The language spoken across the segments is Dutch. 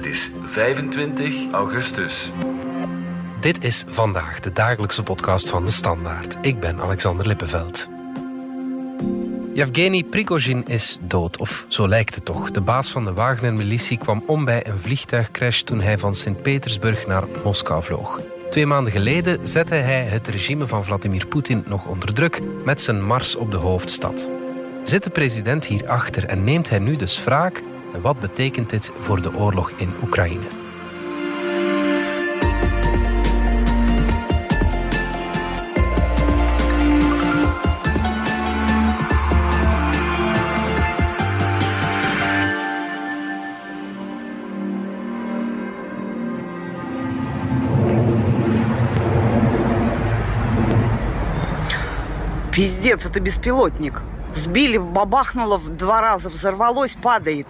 Het is 25 augustus. Dit is vandaag de dagelijkse podcast van de Standaard. Ik ben Alexander Lippenveld. Yevgeny Prigozhin is dood, of zo lijkt het toch. De baas van de Wagner-militie kwam om bij een vliegtuigcrash toen hij van Sint-Petersburg naar Moskou vloog. Twee maanden geleden zette hij het regime van Vladimir Poetin nog onder druk met zijn mars op de hoofdstad. Zit de president hierachter en neemt hij nu dus wraak? En wat betekent dit voor de oorlog in Oekraïne? Пиздец, это беспилотник. Сбили, бабахнуло в два раза, взорвалось, падает.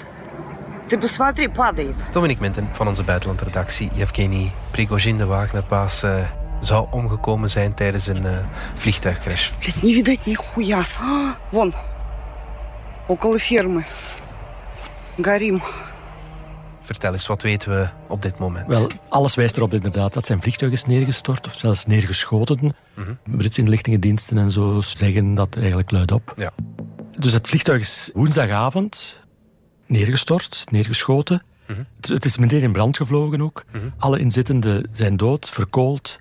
Ты посмотри, падает. Dominique Minten van onze buitenlandredactie. Yevgeny Prigozhin, de Wagnerbaas, eh, zou omgekomen zijn tijdens een eh, vliegtuigcrash. Блядь, не видать нихуя. А, Вон, около фермы. Горим. Vertel eens, wat weten we op dit moment? Wel, alles wijst erop inderdaad dat zijn vliegtuig is neergestort of zelfs neergeschoten. Britse inlichtingendiensten en zo zeggen dat eigenlijk luidop. Ja. Dus het vliegtuig is woensdagavond neergestort, neergeschoten. het, het is meteen in brand gevlogen ook. Alle inzittenden zijn dood, verkoold.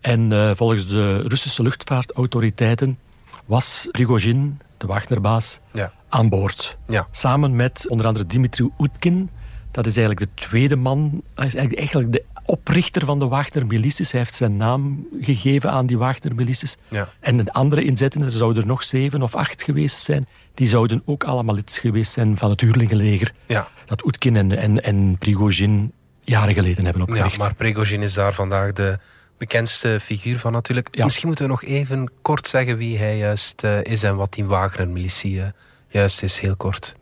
En eh, volgens de Russische luchtvaartautoriteiten was Prigozhin, de Wagnerbaas, Ja. aan boord. Ja. Samen met onder andere Dimitri Utkin. Dat is eigenlijk de tweede man. Hij is eigenlijk, eigenlijk de oprichter van de Wagner-milities. Hij heeft zijn naam gegeven aan die Wagner-milities. Ja. En de andere inzettenden, er zouden er nog zeven of acht geweest zijn, die zouden ook allemaal lid geweest zijn van het huurlingenleger. Ja. Dat Utkin en, en, en Prigozhin jaren geleden hebben Ja, opgericht. maar Prigozhin is daar vandaag de bekendste figuur van natuurlijk. Ja. Misschien moeten we nog even kort zeggen wie hij juist eh, is en wat die Wagner-militie eh, juist is, heel kort.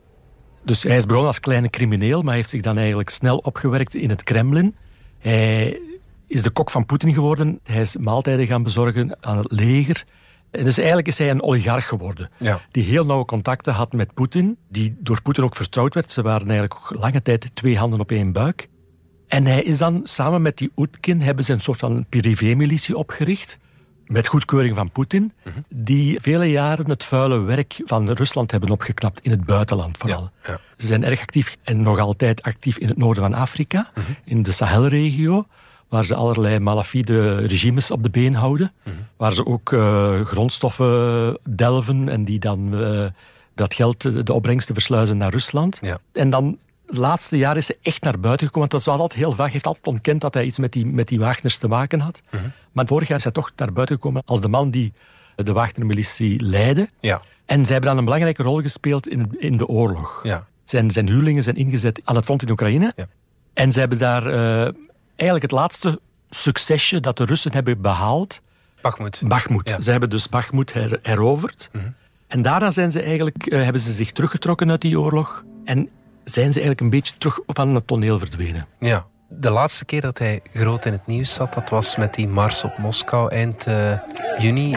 Dus hij is begonnen als kleine crimineel, maar heeft zich dan eigenlijk snel opgewerkt in het Kremlin. Hij is de kok van Poetin geworden. Hij is maaltijden gaan bezorgen aan het leger. En dus eigenlijk is hij een oligarch geworden. Ja. Die heel nauwe contacten had met Poetin. Die door Poetin ook vertrouwd werd. Ze waren eigenlijk ook lange tijd twee handen op één buik. En hij is dan samen met die Utkin hebben ze een soort van privé-militie opgericht. Met goedkeuring van Poetin. Die vele jaren het vuile werk van Rusland hebben opgeknapt in het buitenland vooral. Ja, ja. Ze zijn erg actief en nog altijd actief in het noorden van Afrika, in de Sahelregio, waar ze allerlei malafide regimes op de been houden. Waar ze ook eh, grondstoffen delven en die dan eh, dat geld, de opbrengsten, versluizen naar Rusland. Ja. En dan, het laatste jaar is ze echt naar buiten gekomen. Want dat was altijd heel vaag. Hij heeft altijd ontkend dat hij iets met die, met die Wagners te maken had. Maar vorig jaar is hij toch naar buiten gekomen als de man die de Wagner-militie leidde. Ja. En zij hebben dan een belangrijke rol gespeeld in, in de oorlog. Ja. Zijn, zijn huurlingen zijn ingezet aan het front in Oekraïne. Ja. En ze hebben daar eh, eigenlijk het laatste succesje dat de Russen hebben behaald. Bakhmut. Ja. Ze hebben dus Bakhmut her- heroverd. En daarna zijn ze eigenlijk, eh, hebben ze zich teruggetrokken uit die oorlog. En zijn ze eigenlijk een beetje terug van het toneel verdwenen. Ja. De laatste keer dat hij groot in het nieuws zat, dat was met die mars op Moskou eind eh, juni.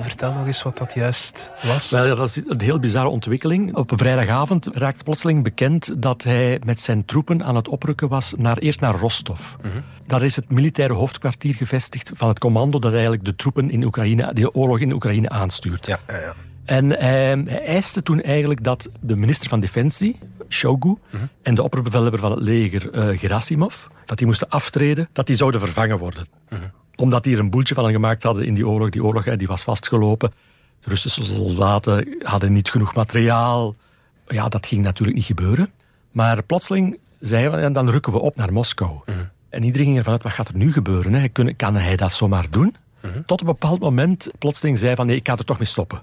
Vertel nog eens wat dat juist was. Wel, dat is een heel bizarre ontwikkeling. Op een vrijdagavond raakte plotseling bekend dat hij met zijn troepen aan het oprukken was naar, eerst naar Rostov. Daar is het militaire hoofdkwartier gevestigd van het commando dat eigenlijk de troepen in Oekraïne, de oorlog in Oekraïne aanstuurt. Ja, ja, ja. En hij, hij eiste toen eigenlijk dat de minister van Defensie, Shogu, en de opperbevelhebber van het leger, eh, Gerasimov, dat die moesten aftreden, dat die zouden vervangen worden. Omdat die er een boeltje van gemaakt hadden in die oorlog. Die oorlog hè, die was vastgelopen. De Russische soldaten hadden niet genoeg materiaal. Ja, dat ging natuurlijk niet gebeuren. Maar plotseling zeiden we, dan rukken we op naar Moskou. En iedereen ging ervan uit, wat gaat er nu gebeuren? Hè? Kan hij dat zomaar doen? Tot op een bepaald moment plotseling zei van, nee, ik ga er toch mee stoppen.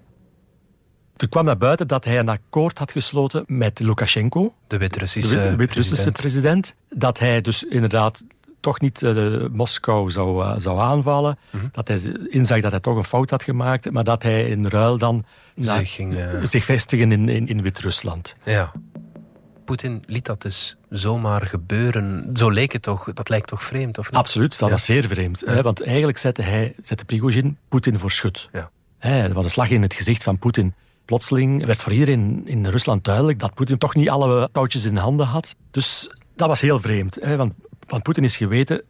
Toen kwam naar buiten dat hij een akkoord had gesloten met Lukashenko, De Wit-Russische de Wit- president. president. Dat hij dus inderdaad toch niet eh, Moskou zou, eh, zou aanvallen. Dat hij inzag dat hij toch een fout had gemaakt. Maar dat hij in ruil dan Zich ging, zich vestigen in, in, in Wit-Rusland. Ja. Poetin liet dat dus zomaar gebeuren. Zo leek het toch? Dat lijkt toch vreemd, of niet? Absoluut, dat Ja. was zeer vreemd. Hè, want eigenlijk zette hij, zette Prigozhin Poetin voor schut. Ja. Hè, dat was een slag in het gezicht van Poetin. Plotseling werd voor iedereen in Rusland duidelijk dat Poetin toch niet alle touwtjes in handen had. Dus dat was heel vreemd. Hè? Want van Poetin is geweten,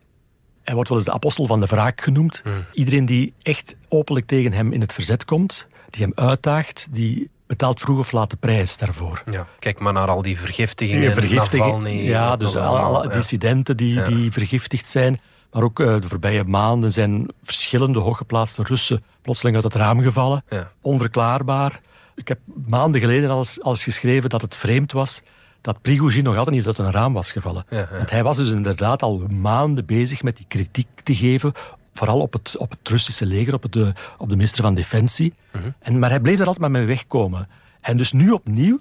hij wordt wel eens de apostel van de wraak genoemd. Iedereen die echt openlijk tegen hem in het verzet komt, die hem uitdaagt, die betaalt vroeg of laat de prijs daarvoor. Ja, kijk maar naar al die vergiftigingen. Vergiftiging, Navalny, ja, dus alle, allemaal, alle ja. dissidenten die, Ja. die vergiftigd zijn. Maar ook eh, de voorbije maanden zijn verschillende hooggeplaatste Russen plotseling uit het raam gevallen. Ja. Onverklaarbaar. Ik heb maanden geleden al eens, al eens geschreven dat het vreemd was dat Prigozhin nog altijd niet uit een raam was gevallen. Ja, ja. Want hij was dus inderdaad al maanden bezig met die kritiek te geven, vooral op het, op het Russische leger, op, de, op de minister van Defensie. Mhm. en, maar hij bleef er altijd maar mee wegkomen. En dus nu opnieuw,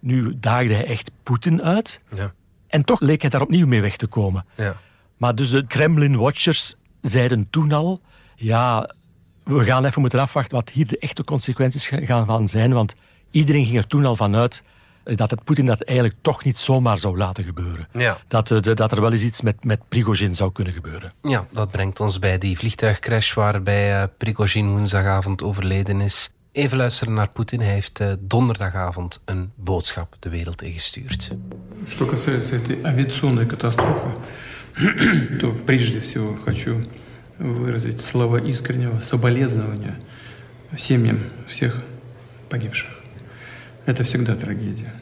nu daagde hij echt Poetin uit. Ja, En toch leek hij daar opnieuw mee weg te komen. ja. Maar dus de Kremlin-watchers zeiden toen al... Ja, we gaan even moeten afwachten wat hier de echte consequenties gaan van zijn. Want iedereen ging er toen al vanuit dat het Poetin dat eigenlijk toch niet zomaar zou laten gebeuren. Ja. Dat, eh, de- dat er wel eens iets met, met Prigozhin zou kunnen gebeuren. Ja, dat brengt ons bij die vliegtuigcrash waarbij eh, Prigozhin woensdagavond overleden is. Even luisteren naar Poetin. Hij heeft eh, donderdagavond een boodschap de wereld ingestuurd. Что касается этой авиационной катастрофы, то прежде всего хочу выразить слова искреннего соболезнования семьям всех погибших. Это всегда трагедия.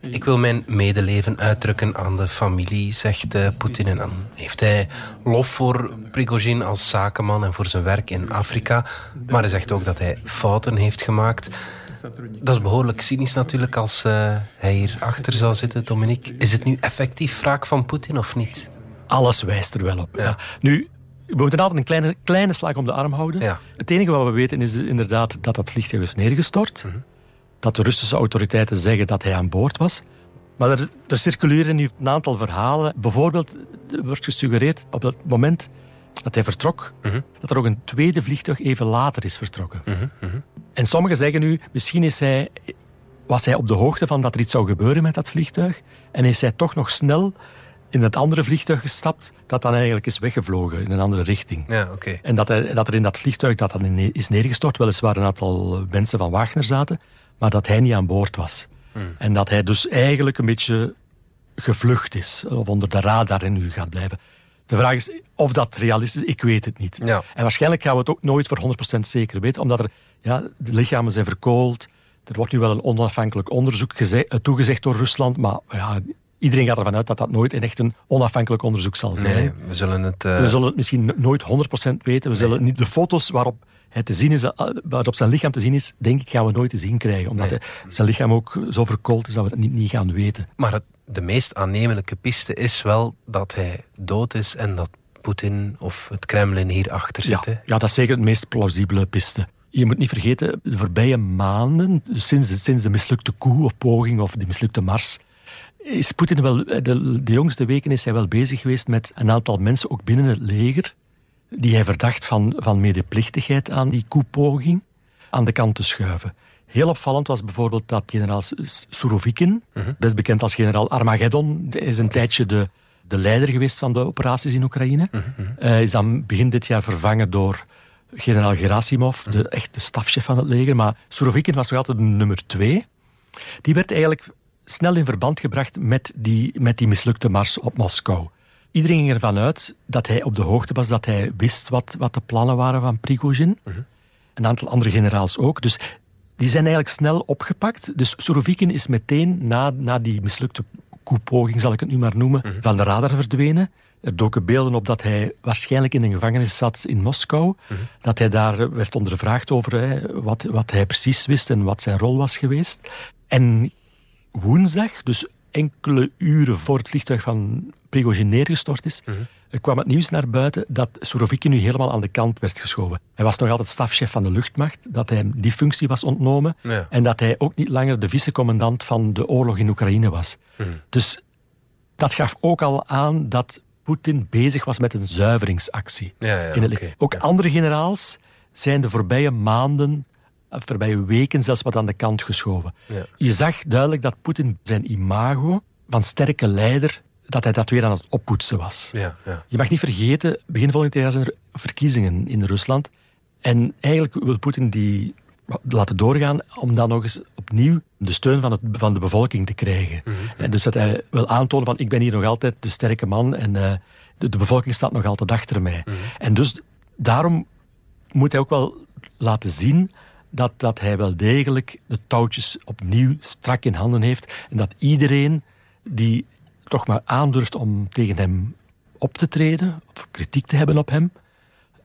Ik wil mijn medeleven uitdrukken aan de familie, zegt eh, Poetin. En dan heeft hij lof voor Prigozhin als zakenman en voor zijn werk in Afrika. Maar hij zegt ook dat hij fouten heeft gemaakt. Dat is behoorlijk cynisch natuurlijk als eh, hij hier achter zou zitten, Dominique. Is het nu effectief wraak van Poetin of niet? Alles wijst er wel op. Ja. Nu, we moeten altijd een kleine, kleine slag om de arm houden. Ja. Het enige wat we weten is inderdaad dat dat vliegtuig is neergestort. Dat de Russische autoriteiten zeggen dat hij aan boord was. Maar er, er circuleren nu een aantal verhalen. Bijvoorbeeld wordt gesuggereerd op dat moment dat hij vertrok, dat er ook een tweede vliegtuig even later is vertrokken. En sommigen zeggen nu, misschien is hij, was hij op de hoogte van dat er iets zou gebeuren met dat vliegtuig en is hij toch nog snel in het andere vliegtuig gestapt dat dan eigenlijk is weggevlogen in een andere richting. Ja, oké. En dat, hij, dat er in dat vliegtuig dat dan in- is neergestort, weliswaar een aantal eh, mensen van Wagner zaten, maar dat hij niet aan boord was. En dat hij dus eigenlijk een beetje gevlucht is, of onder de radar en nu gaat blijven. De vraag is of dat realistisch is, ik weet het niet. Ja. En waarschijnlijk gaan we het ook nooit voor 100% zeker weten, omdat er, ja, de lichamen zijn verkoold. Er wordt nu wel een onafhankelijk onderzoek geze- eh, toegezegd door Rusland, maar ja, iedereen gaat ervan uit dat dat nooit een echt een onafhankelijk onderzoek zal zijn. Nee, we zullen het... eh, We zullen het misschien nooit 100% weten. We zullen niet de foto's waarop hij te zien is, eh, waarop zijn lichaam te zien is, denk ik, gaan we nooit te zien krijgen. Omdat Nee. hij- zijn lichaam ook zo verkoold is dat we het niet, niet gaan weten. Maar het, de meest aannemelijke piste is wel dat hij dood is en dat Poetin of het Kremlin hierachter Ja, zit. hè. ja, dat is zeker het meest plausibele piste. Je moet niet vergeten, de voorbije maanden, sinds de, sinds de mislukte coup of poging of de mislukte mars, is Poetin wel, de, de jongste weken is hij wel bezig geweest met een aantal mensen, ook binnen het leger, die hij verdacht van, van medeplichtigheid aan die coup-poging, aan de kant te schuiven. Heel opvallend was bijvoorbeeld dat generaal Surovikin, best bekend als generaal Armageddon, is een tijdje de, de leider geweest van de operaties in Oekraïne. Hij is dan begin dit jaar vervangen door generaal Gerasimov, de echte stafchef van het leger. Maar Surovikin was nog altijd de nummer twee. Die werd eigenlijk snel in verband gebracht met die, met die mislukte mars op Moskou. Iedereen ging ervan uit dat hij op de hoogte was, dat hij wist wat, wat de plannen waren van Prigozhin. Een aantal andere generaals ook. Dus die zijn eigenlijk snel opgepakt. Dus Surovikin is meteen na, na die mislukte coup-poging, zal ik het nu maar noemen, van de radar verdwenen. Er doken beelden op dat hij waarschijnlijk in een gevangenis zat in Moskou. Dat hij daar werd ondervraagd over hè, wat, wat hij precies wist en wat zijn rol was geweest. En woensdag, dus enkele uren voor het vliegtuig van Prigozhin neergestort is, er kwam het nieuws naar buiten dat Surovikin nu helemaal aan de kant werd geschoven. Hij was nog altijd stafchef van de luchtmacht, dat hij die functie was ontnomen Ja. en dat hij ook niet langer de vicecommandant van de oorlog in Oekraïne was. Dus dat gaf ook al aan dat Poetin bezig was met een zuiveringsactie. Ja, ja, in het Ook andere generaals zijn de voorbije maanden, voorbije weken zelfs wat aan de kant geschoven. Ja. Je zag duidelijk dat Poetin zijn imago van sterke leider, dat hij dat weer aan het oppoetsen was. Ja, ja. Je mag niet vergeten, begin volgend jaar zijn er verkiezingen in Rusland. En eigenlijk wil Poetin die laten doorgaan om dan nog eens opnieuw de steun van, het, van de bevolking te krijgen. En dus dat hij wil aantonen van ik ben hier nog altijd de sterke man en uh, de, de, bevolking staat nog altijd achter mij. En dus daarom moet hij ook wel laten zien dat, dat hij wel degelijk de touwtjes opnieuw strak in handen heeft en dat iedereen die toch maar aandurft om tegen hem op te treden, of kritiek te hebben op hem,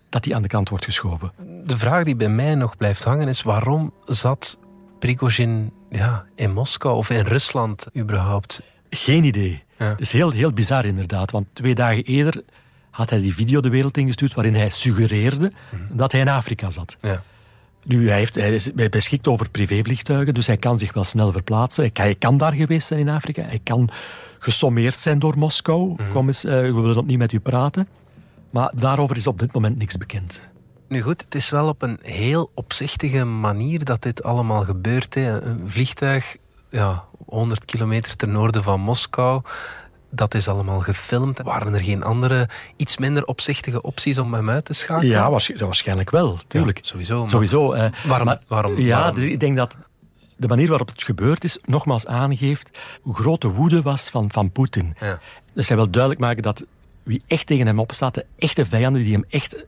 dat die aan de kant wordt geschoven. De vraag die bij mij nog blijft hangen is waarom zat Prigozhin ja, in Moskou of in Rusland überhaupt? Geen idee. Het is heel, heel bizar inderdaad, want twee dagen eerder had hij die video de wereld ingestuurd waarin hij suggereerde mhm. dat hij in Afrika zat. Ja. Nu, hij, heeft, hij beschikt over privévliegtuigen, dus hij kan zich wel snel verplaatsen. Hij kan daar geweest zijn in Afrika. Hij kan gesommeerd zijn door Moskou. Mm Kom eens, uh, we willen opnieuw met u praten. Maar daarover is op dit moment niks bekend. Nu goed, het is wel op een heel opzichtige manier dat dit allemaal gebeurt. Hè. Een vliegtuig, ja, 100 kilometer ten noorden van Moskou. Dat is allemaal gefilmd. Waren er geen andere, iets minder opzichtige opties om hem uit te schakelen? Ja, waarschijnlijk wel, tuurlijk. sowieso. sowieso uh, waarom, waarom? Ja, Dus ik denk dat de manier waarop het gebeurd is nogmaals aangeeft hoe groot de woede was van, van Poetin. Ja. Dus hij wil duidelijk maken dat wie echt tegen hem opstaat, de echte vijanden die hem echt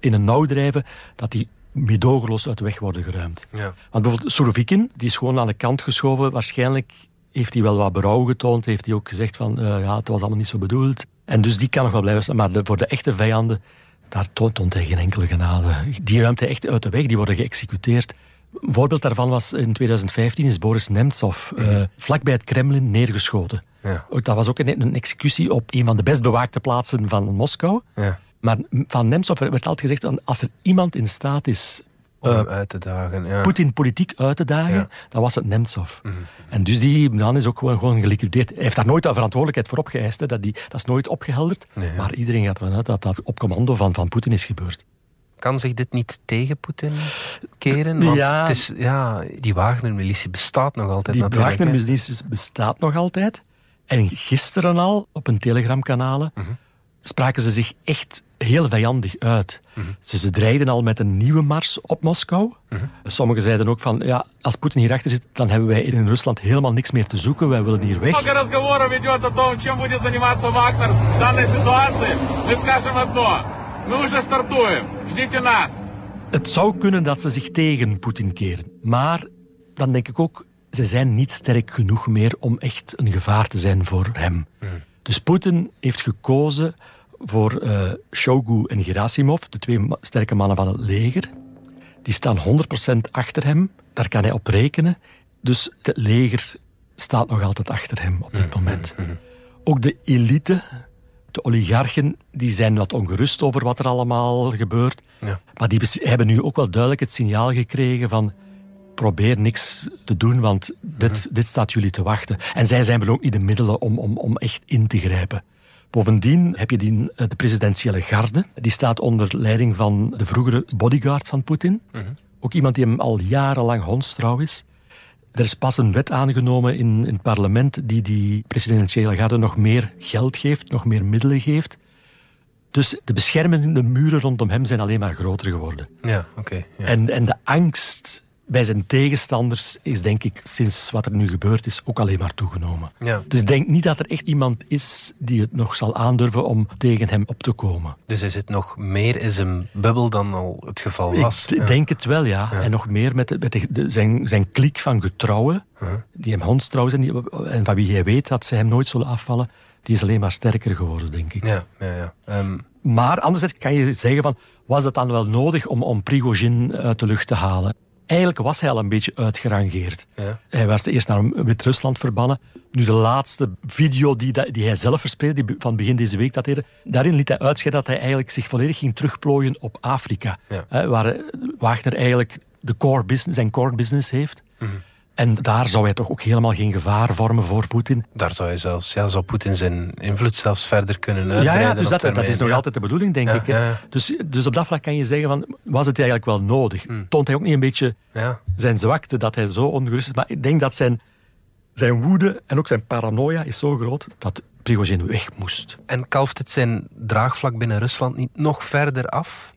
in een nauw drijven, dat die medogeloos uit de weg worden geruimd. Ja. Want bijvoorbeeld Surovikin, die is gewoon aan de kant geschoven. Waarschijnlijk heeft hij wel wat berouw getoond. Heeft hij ook gezegd van, uh, ja, het was allemaal niet zo bedoeld. En dus die kan nog wel blijven staan. Maar voor de echte vijanden, daar toont hij geen enkele genade. Die ruimt hij echt uit de weg. Die worden geëxecuteerd. Een voorbeeld daarvan was in 2015 is Boris Nemtsov uh, vlakbij het Kremlin neergeschoten. Ja. Dat was ook een, een, executie op een van de best bewaakte plaatsen van Moskou. Ja. Maar van Nemtsov werd altijd gezegd, als er iemand in staat is uh, uit te dagen, ja. Poetin politiek uit te dagen, dan was het Nemtsov. Mhm. En dus die man is ook gewoon, gewoon geliquideerd. Hij heeft daar nooit de verantwoordelijkheid voor opgeëist. Hè. Dat, die, dat is nooit opgehelderd. maar iedereen gaat ervan uit dat dat op commando van, van Poetin is gebeurd. Kan zich dit niet tegen Poetin keren? Want ja, het is, ja, die Wagner-militie bestaat nog altijd Die Wagner-militie bestaat nog altijd. En gisteren al, op een telegramkanalen, uh spraken ze zich echt heel vijandig uit. Mhm. Ze, ze dreigden al met een nieuwe mars op Moskou. Mhm. Sommigen zeiden ook van, ja, als Poetin hierachter zit, dan hebben wij in Rusland helemaal niks meer te zoeken. Wij willen hier weg. Het zou kunnen dat ze zich tegen Poetin keren. Maar dan denk ik ook, ze zijn niet sterk genoeg meer om echt een gevaar te zijn voor hem. Mhm. Dus Poetin heeft gekozen voor uh, Shogu en Gerasimov, de twee sterke mannen van het leger. Die staan 100% achter hem. Daar kan hij op rekenen. Dus het leger staat nog altijd achter hem op dit moment. Ook de elite, de oligarchen, die zijn wat ongerust over wat er allemaal gebeurt. Ja. Maar die hebben nu ook wel duidelijk het signaal gekregen van probeer niks te doen, want dit, dit staat jullie te wachten. En zij zijn ook niet de middelen om, om, om echt in te grijpen. Bovendien heb je die, eh, de presidentiële garde. Die staat onder leiding van de vroegere bodyguard van Poetin. Mhm. Ook iemand die hem al jarenlang hondstrouw is. Er is pas een wet aangenomen in, in het parlement die die presidentiële garde nog meer geld geeft, nog meer middelen geeft. Dus de beschermende muren rondom hem zijn alleen maar groter geworden. Ja, oké. ja. en, en de angst bij zijn tegenstanders is, denk ik, sinds wat er nu gebeurd is, ook alleen maar toegenomen. Ja. Dus denk niet dat er echt iemand is die het nog zal aandurven om tegen hem op te komen. Dus is het nog meer in zijn bubbel dan al het geval was? Ik denk het wel, ja. En nog meer met, met de, zijn, zijn klik van getrouwen, die hem hondstrouw zijn, die, en van wie hij weet dat ze hem nooit zullen afvallen, die is alleen maar sterker geworden, denk ik. Ja, ja, ja. Um... Maar anderzijds kan je zeggen van, was het dan wel nodig om, om Prigozhin uit de lucht te halen? Eigenlijk was hij al een beetje uitgerangeerd. Ja. Hij was eerst naar Wit-Rusland verbannen. Nu de laatste video die, die hij zelf verspreidde, die van begin deze week dateerde, daarin liet hij uitscheiden dat hij eigenlijk zich volledig ging terugplooien op Afrika. Ja. waar Wagner eigenlijk de core business, zijn core business heeft. Mhm. En daar zou hij toch ook helemaal geen gevaar vormen voor Poetin. Daar zou hij zelfs, ja, zou Poetin zijn invloed zelfs verder kunnen uitbreiden. Ja, ja dus dat, dat is nog altijd de bedoeling, denk ik. Dus, dus op dat vlak kan je zeggen, van, was het eigenlijk wel nodig? Hmm. Toont hij ook niet een beetje zijn zwakte, dat hij zo ongerust is? Maar ik denk dat zijn, zijn woede en ook zijn paranoia is zo groot, dat Prigozhin weg moest. En kalft het zijn draagvlak binnen Rusland niet nog verder af?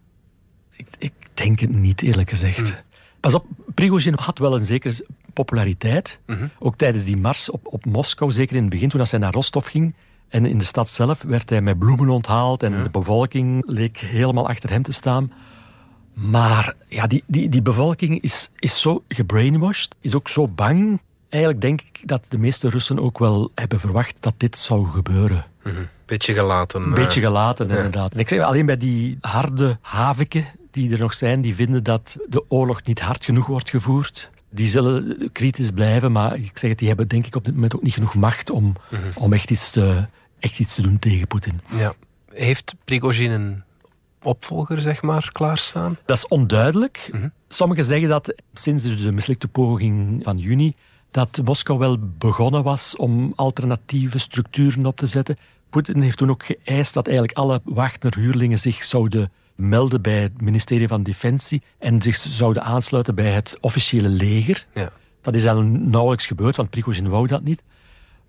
Ik, ik denk het niet, eerlijk gezegd. Hmm. Pas op, Prigozhin had wel een zekere populariteit. Ook tijdens die mars op, op Moskou, zeker in het begin, toen hij naar Rostov ging. En in de stad zelf werd hij met bloemen onthaald en de bevolking leek helemaal achter hem te staan. Maar ja, die, die, die bevolking is, is zo gebrainwashed, is ook zo bang. Eigenlijk denk ik dat de meeste Russen ook wel hebben verwacht dat dit zou gebeuren. Beetje gelaten. Een eh, beetje gelaten, inderdaad. En ik zeg alleen bij die harde haviken die er nog zijn, die vinden dat de oorlog niet hard genoeg wordt gevoerd. Die zullen kritisch blijven, maar ik zeg het, die hebben denk ik op dit moment ook niet genoeg macht om, om echt, iets te, echt iets te doen tegen Poetin. Ja. Heeft Prigozhin een opvolger, zeg maar, klaarstaan? Dat is onduidelijk. Sommigen zeggen dat sinds dus de mislukte poging van juni, dat Moskou wel begonnen was om alternatieve structuren op te zetten. Poetin heeft toen ook geëist dat eigenlijk alle Wagner-huurlingen zich zouden melden bij het ministerie van Defensie en zich zouden aansluiten bij het officiële leger. Ja. Dat is al nauwelijks gebeurd, want Prigozhin wou dat niet.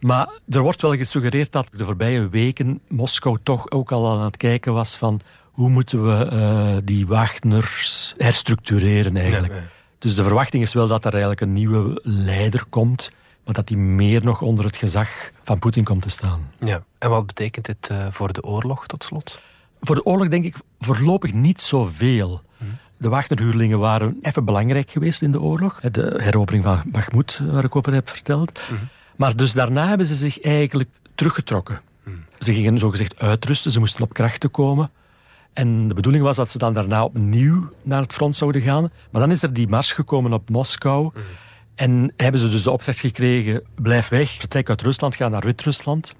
Maar er wordt wel gesuggereerd dat de voorbije weken Moskou toch ook al aan het kijken was van hoe moeten we eh, die Wagners herstructureren eigenlijk. Dus de verwachting is wel dat er eigenlijk een nieuwe leider komt, maar dat die meer nog onder het gezag van Poetin komt te staan. ja. En wat betekent dit eh, voor de oorlog, tot slot? Voor de oorlog denk ik voorlopig niet zoveel. De Wagnerhuurlingen waren even belangrijk geweest in de oorlog. De herovering van Bakhmut, waar ik over heb verteld. Maar dus daarna hebben ze zich eigenlijk teruggetrokken. Ze gingen zogezegd uitrusten, ze moesten op krachten komen. En de bedoeling was dat ze dan daarna opnieuw naar het front zouden gaan. Maar dan is er die mars gekomen op Moskou. En hebben ze dus de opdracht gekregen, blijf weg, vertrek uit Rusland, ga naar Wit-Rusland.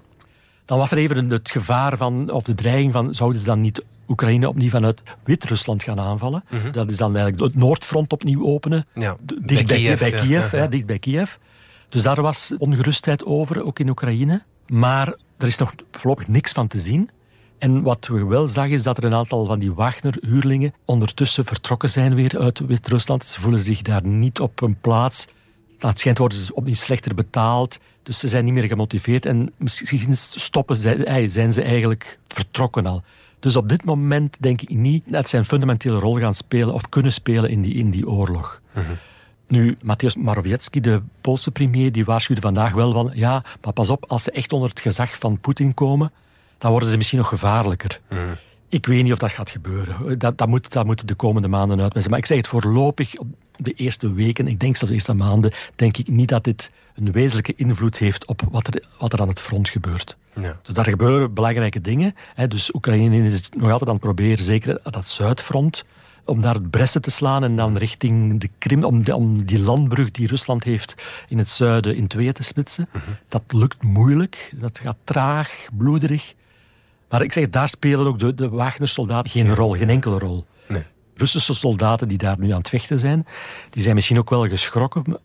Dan was er even het gevaar van, of de dreiging van, zouden ze dan niet Oekraïne opnieuw vanuit Wit-Rusland gaan aanvallen? Dat is dan eigenlijk het Noordfront opnieuw openen. Ja, dicht bij, Kiev, bij ja, Kiev, ja, hè, dicht bij Kiev. Dus daar was ongerustheid over, ook in Oekraïne. Maar er is nog voorlopig niks van te zien. En wat we wel zagen is dat er een aantal van die Wagner-huurlingen ondertussen vertrokken zijn weer uit Wit-Rusland. Ze voelen zich daar niet op hun plaats. Nou, het schijnt worden ze opnieuw slechter betaald. Dus ze zijn niet meer gemotiveerd. En misschien stoppen zij, eh, zijn ze eigenlijk vertrokken al. Dus op dit moment denk ik niet dat zij een fundamentele rol gaan spelen of kunnen spelen in die, in die oorlog. Nu, Mateusz Morawiecki, de Poolse premier, die waarschuwde vandaag wel van ja, maar pas op, als ze echt onder het gezag van Poetin komen, dan worden ze misschien nog gevaarlijker. Ik weet niet of dat gaat gebeuren. Dat, dat, moet, dat moeten de komende maanden uitwijzen. Maar ik zeg het voorlopig, op de eerste weken, ik denk zelfs de eerste maanden, denk ik niet dat dit een wezenlijke invloed heeft op wat er, wat er aan het front gebeurt. Ja. Dus daar gebeuren belangrijke dingen. Hè. Dus Oekraïne is nog altijd aan het proberen, zeker dat Zuidfront, om daar het bressen te slaan en dan richting de Krim, om, de- om die landbrug die Rusland heeft in het zuiden in tweeën te splitsen. Dat lukt moeilijk, dat gaat traag, bloederig. Maar ik zeg, daar spelen ook de, de Wagner-soldaten geen rol, geen enkele rol. Russische soldaten die daar nu aan het vechten zijn, die zijn misschien ook wel geschrokken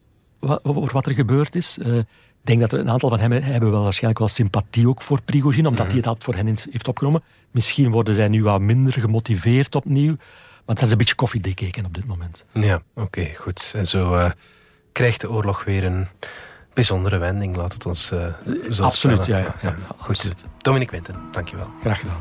over wat er gebeurd is. Eh, ik denk dat er een aantal van hen hebben wel waarschijnlijk wel sympathie ook voor Prigozhin, omdat hij dat voor hen heeft opgenomen. Misschien worden zij nu wat minder gemotiveerd opnieuw. Maar dat is een beetje koffiedikeken op dit moment. Ja, oké, goed. En zo eh, krijgt de oorlog weer een bijzondere wending, laat het ons eh zo Absoluut, ja, ja, ja, Goed. absoluut. Dominique Winten, dankjewel. Graag gedaan.